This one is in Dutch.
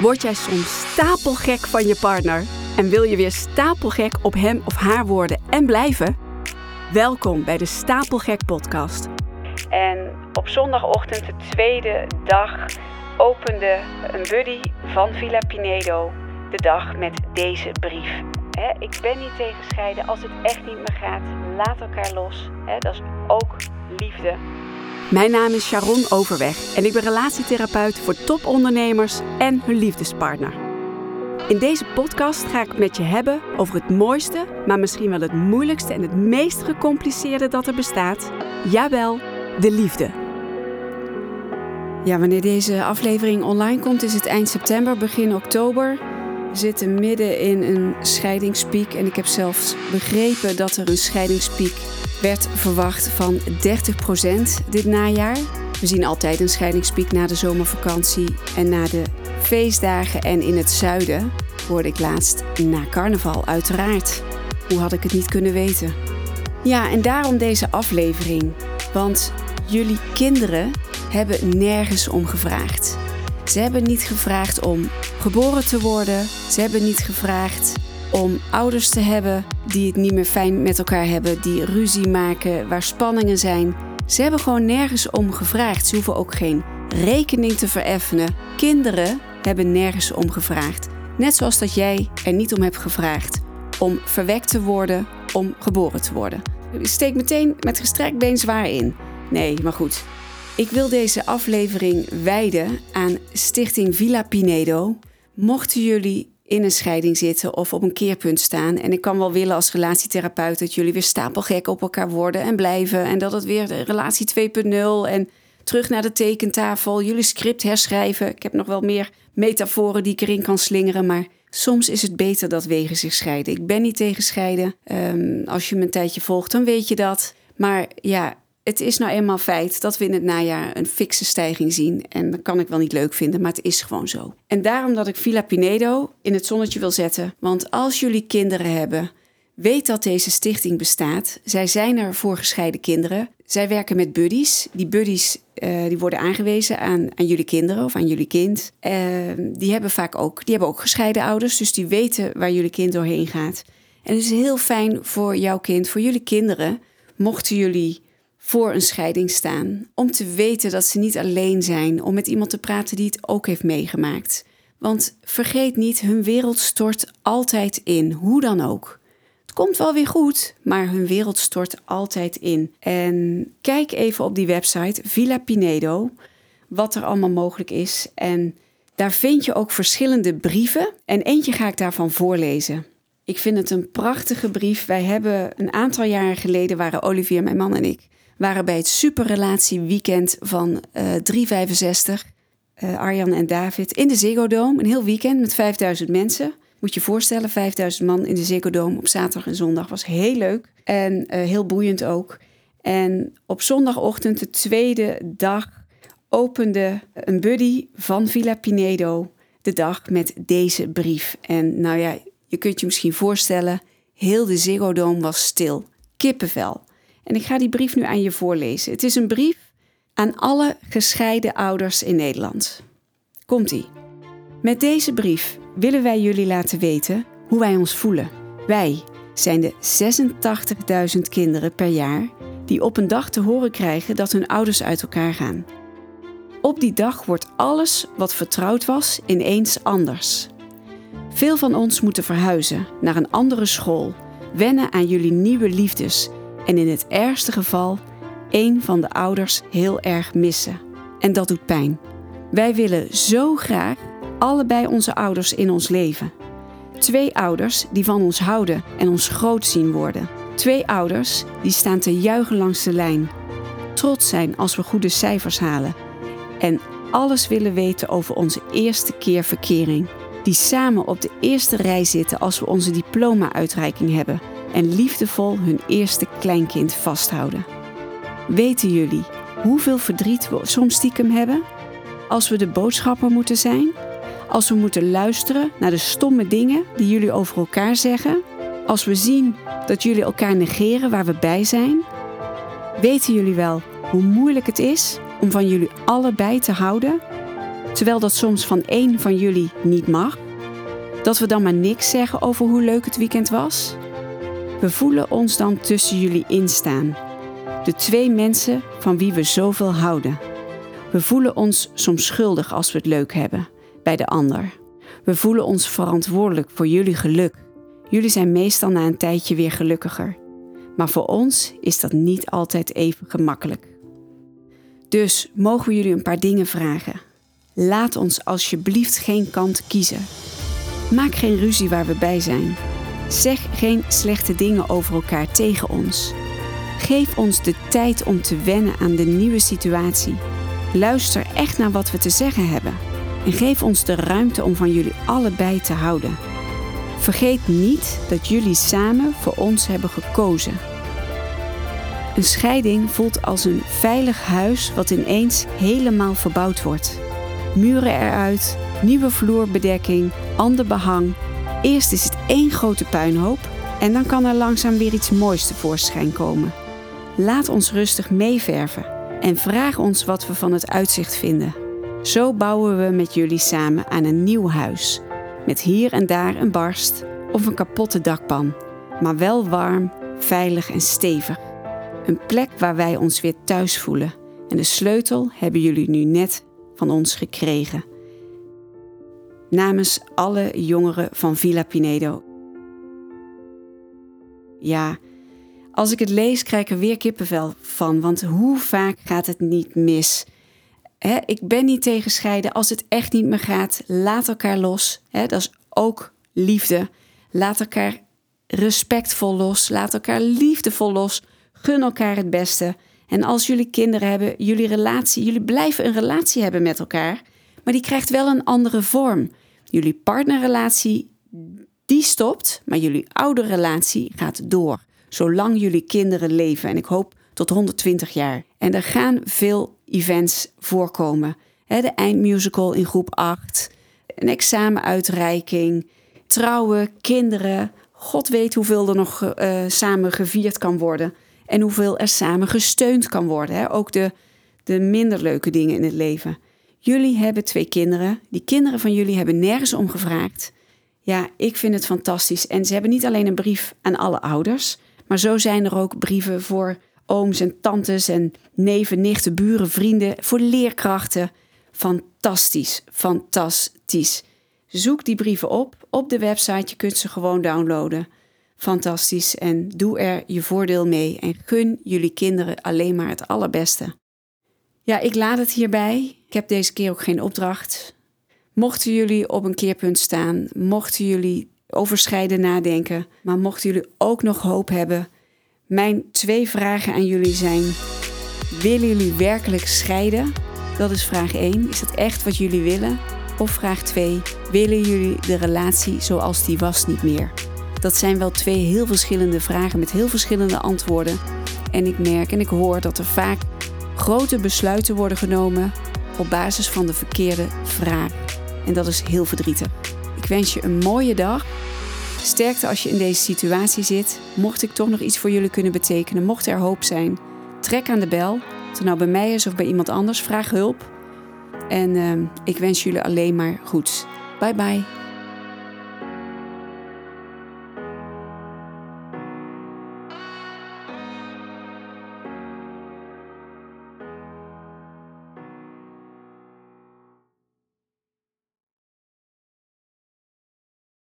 Word jij soms stapelgek van je partner en wil je weer stapelgek op hem of haar worden en blijven? Welkom bij de Stapelgek Podcast. En op zondagochtend, de tweede dag, opende een buddy van Villa Pinedo de dag met deze brief. ik ben niet tegen scheiden. Als het echt niet meer gaat, laat elkaar los. dat is ook liefde. Mijn naam is Sharon Overweg en ik ben relatietherapeut voor topondernemers en hun liefdespartner. In deze podcast ga ik met je hebben over het mooiste, maar misschien wel het moeilijkste en het meest gecompliceerde dat er bestaat. Jawel, de liefde. Ja, wanneer deze aflevering online komt is het eind september, begin oktober. We zitten midden in een scheidingspiek en ik heb zelfs begrepen dat er een scheidingspiek werd verwacht van 30% dit najaar. We zien altijd een scheidingspiek na de zomervakantie en na de feestdagen. En in het zuiden hoorde ik laatst na carnaval, uiteraard. Hoe had ik het niet kunnen weten? Ja, en daarom deze aflevering. Want jullie kinderen hebben nergens om gevraagd. Ze hebben niet gevraagd om geboren te worden. Ze hebben niet gevraagd om ouders te hebben die het niet meer fijn met elkaar hebben, die ruzie maken, waar spanningen zijn. Ze hebben gewoon nergens om gevraagd. Ze hoeven ook geen rekening te vereffenen. Kinderen hebben nergens om gevraagd. Net zoals dat jij er niet om hebt gevraagd om verwekt te worden, om geboren te worden. Steek meteen met gestrekt been zwaar in. Nee, maar goed. Ik wil deze aflevering wijden aan Stichting Villa Pinedo. Mochten jullie in een scheiding zitten of op een keerpunt staan. En ik kan wel willen als relatietherapeut dat jullie weer stapelgek op elkaar worden en blijven. En dat het weer relatie 2.0 en terug naar de tekentafel, jullie script herschrijven. Ik heb nog wel meer metaforen die ik erin kan slingeren, maar soms is het beter dat wegen zich scheiden. Ik ben niet tegen scheiden. Ehm, als je me een tijdje volgt, dan weet je dat. Maar ja, het is nou eenmaal feit dat we in het najaar een fikse stijging zien. En dat kan ik wel niet leuk vinden, maar het is gewoon zo. En daarom dat ik Villa Pinedo in het zonnetje wil zetten. Want als jullie kinderen hebben, weet dat deze stichting bestaat. Zij zijn er voor gescheiden kinderen. Zij werken met buddies. Die buddies uh, die worden aangewezen aan, aan jullie kinderen of aan jullie kind. Uh, die hebben vaak ook, die hebben ook gescheiden ouders, dus die weten waar jullie kind doorheen gaat. En het is heel fijn voor jouw kind, voor jullie kinderen, mochten jullie voor een scheiding staan. Om te weten dat ze niet alleen zijn, om met iemand te praten die het ook heeft meegemaakt. Want vergeet niet, hun wereld stort altijd in, hoe dan ook. Het komt wel weer goed, maar hun wereld stort altijd in. En kijk even op die website Villa Pinedo, wat er allemaal mogelijk is. En daar vind je ook verschillende brieven. En eentje ga ik daarvan voorlezen. Ik vind het een prachtige brief. Wij hebben een aantal jaren geleden waren Olivier, mijn man en ik waren bij het superrelatie weekend van uh, 365. Uh, Arjan en David in de Ziggo Dome. Een heel weekend met 5000 mensen. Moet je voorstellen, 5000 man in de Ziggo Dome op zaterdag en zondag. Was heel leuk en uh, heel boeiend ook. En op zondagochtend, de tweede dag, opende een buddy van Villa Pinedo de dag met deze brief. En nou ja, je kunt je misschien voorstellen, heel de Ziggo Dome was stil. Kippenvel. En ik ga die brief nu aan je voorlezen. Het is een brief aan alle gescheiden ouders in Nederland. Komt-ie. Met deze brief willen wij jullie laten weten hoe wij ons voelen. Wij zijn de 86.000 kinderen per jaar die op een dag te horen krijgen dat hun ouders uit elkaar gaan. Op die dag wordt alles wat vertrouwd was ineens anders. Veel van ons moeten verhuizen naar een andere school, wennen aan jullie nieuwe liefdes en in het ergste geval één van de ouders heel erg missen. En dat doet pijn. Wij willen zo graag allebei onze ouders in ons leven. Twee ouders die van ons houden en ons groot zien worden. Twee ouders die staan te juichen langs de lijn. Trots zijn als we goede cijfers halen. En alles willen weten over onze eerste keer verkering. Die samen op de eerste rij zitten als we onze diploma-uitreiking hebben en liefdevol hun eerste kleinkind vasthouden. Weten jullie hoeveel verdriet we soms stiekem hebben? Als we de boodschapper moeten zijn? Als we moeten luisteren naar de stomme dingen die jullie over elkaar zeggen? Als we zien dat jullie elkaar negeren waar we bij zijn? Weten jullie wel hoe moeilijk het is om van jullie allebei te houden? terwijl dat soms van één van jullie niet mag? Dat we dan maar niks zeggen over hoe leuk het weekend was? We voelen ons dan tussen jullie instaan. De twee mensen van wie we zoveel houden. We voelen ons soms schuldig als we het leuk hebben bij de ander. We voelen ons verantwoordelijk voor jullie geluk. Jullie zijn meestal na een tijdje weer gelukkiger. Maar voor ons is dat niet altijd even gemakkelijk. Dus mogen we jullie een paar dingen vragen. Laat ons alsjeblieft geen kant kiezen. Maak geen ruzie waar we bij zijn. Zeg geen slechte dingen over elkaar tegen ons. Geef ons de tijd om te wennen aan de nieuwe situatie. Luister echt naar wat we te zeggen hebben. En geef ons de ruimte om van jullie allebei te houden. Vergeet niet dat jullie samen voor ons hebben gekozen. Een scheiding voelt als een veilig huis wat ineens helemaal verbouwd wordt. Muren eruit, nieuwe vloerbedekking, ander behang. Eerst is het één grote puinhoop en dan kan er langzaam weer iets moois tevoorschijn komen. Laat ons rustig meeverven en vraag ons wat we van het uitzicht vinden. Zo bouwen we met jullie samen aan een nieuw huis. Met hier en daar een barst of een kapotte dakpan, maar wel warm, veilig en stevig. Een plek waar wij ons weer thuis voelen. En de sleutel hebben jullie nu net van ons gekregen. Namens alle jongeren van Villa Pinedo. Ja, als ik het lees, krijg ik er weer kippenvel van. Want hoe vaak gaat het niet mis? ik ben niet tegen scheiden. Als het echt niet meer gaat, laat elkaar los. dat is ook liefde. Laat elkaar respectvol los. Laat elkaar liefdevol los. Gun elkaar het beste. En als jullie kinderen hebben, jullie relatie, jullie blijven een relatie hebben met elkaar, maar die krijgt wel een andere vorm. Jullie partnerrelatie, die stopt, maar jullie oude relatie gaat door. Zolang jullie kinderen leven. En ik hoop tot 120 jaar. En er gaan veel events voorkomen. De eindmusical in groep 8, een examenuitreiking, trouwen, kinderen. God weet hoeveel er nog uh, samen gevierd kan worden. En hoeveel er samen gesteund kan worden. Ook de, de minder leuke dingen in het leven. Jullie hebben twee kinderen. Die kinderen van jullie hebben nergens om gevraagd. Ja, ik vind het fantastisch. En ze hebben niet alleen een brief aan alle ouders, maar zo zijn er ook brieven voor ooms en tantes en neven, nichten, buren, vrienden, voor leerkrachten. Fantastisch, fantastisch. Zoek die brieven op op de website. Je kunt ze gewoon downloaden fantastisch en doe er je voordeel mee en gun jullie kinderen alleen maar het allerbeste. Ja, ik laat het hierbij. Ik heb deze keer ook geen opdracht. Mochten jullie op een keerpunt staan, mochten jullie over scheiden nadenken, maar mochten jullie ook nog hoop hebben, mijn twee vragen aan jullie zijn: willen jullie werkelijk scheiden? Dat is vraag 1. Is dat echt wat jullie willen? Of vraag 2: willen jullie de relatie zoals die was niet meer? Dat zijn wel twee heel verschillende vragen met heel verschillende antwoorden. En ik merk en ik hoor dat er vaak grote besluiten worden genomen op basis van de verkeerde vraag. En dat is heel verdrietig. Ik wens je een mooie dag. Sterkte als je in deze situatie zit. Mocht ik toch nog iets voor jullie kunnen betekenen, mocht er hoop zijn, trek aan de bel. Of nou bij mij is of bij iemand anders, vraag hulp. En uh, ik wens jullie alleen maar goeds. Bye bye.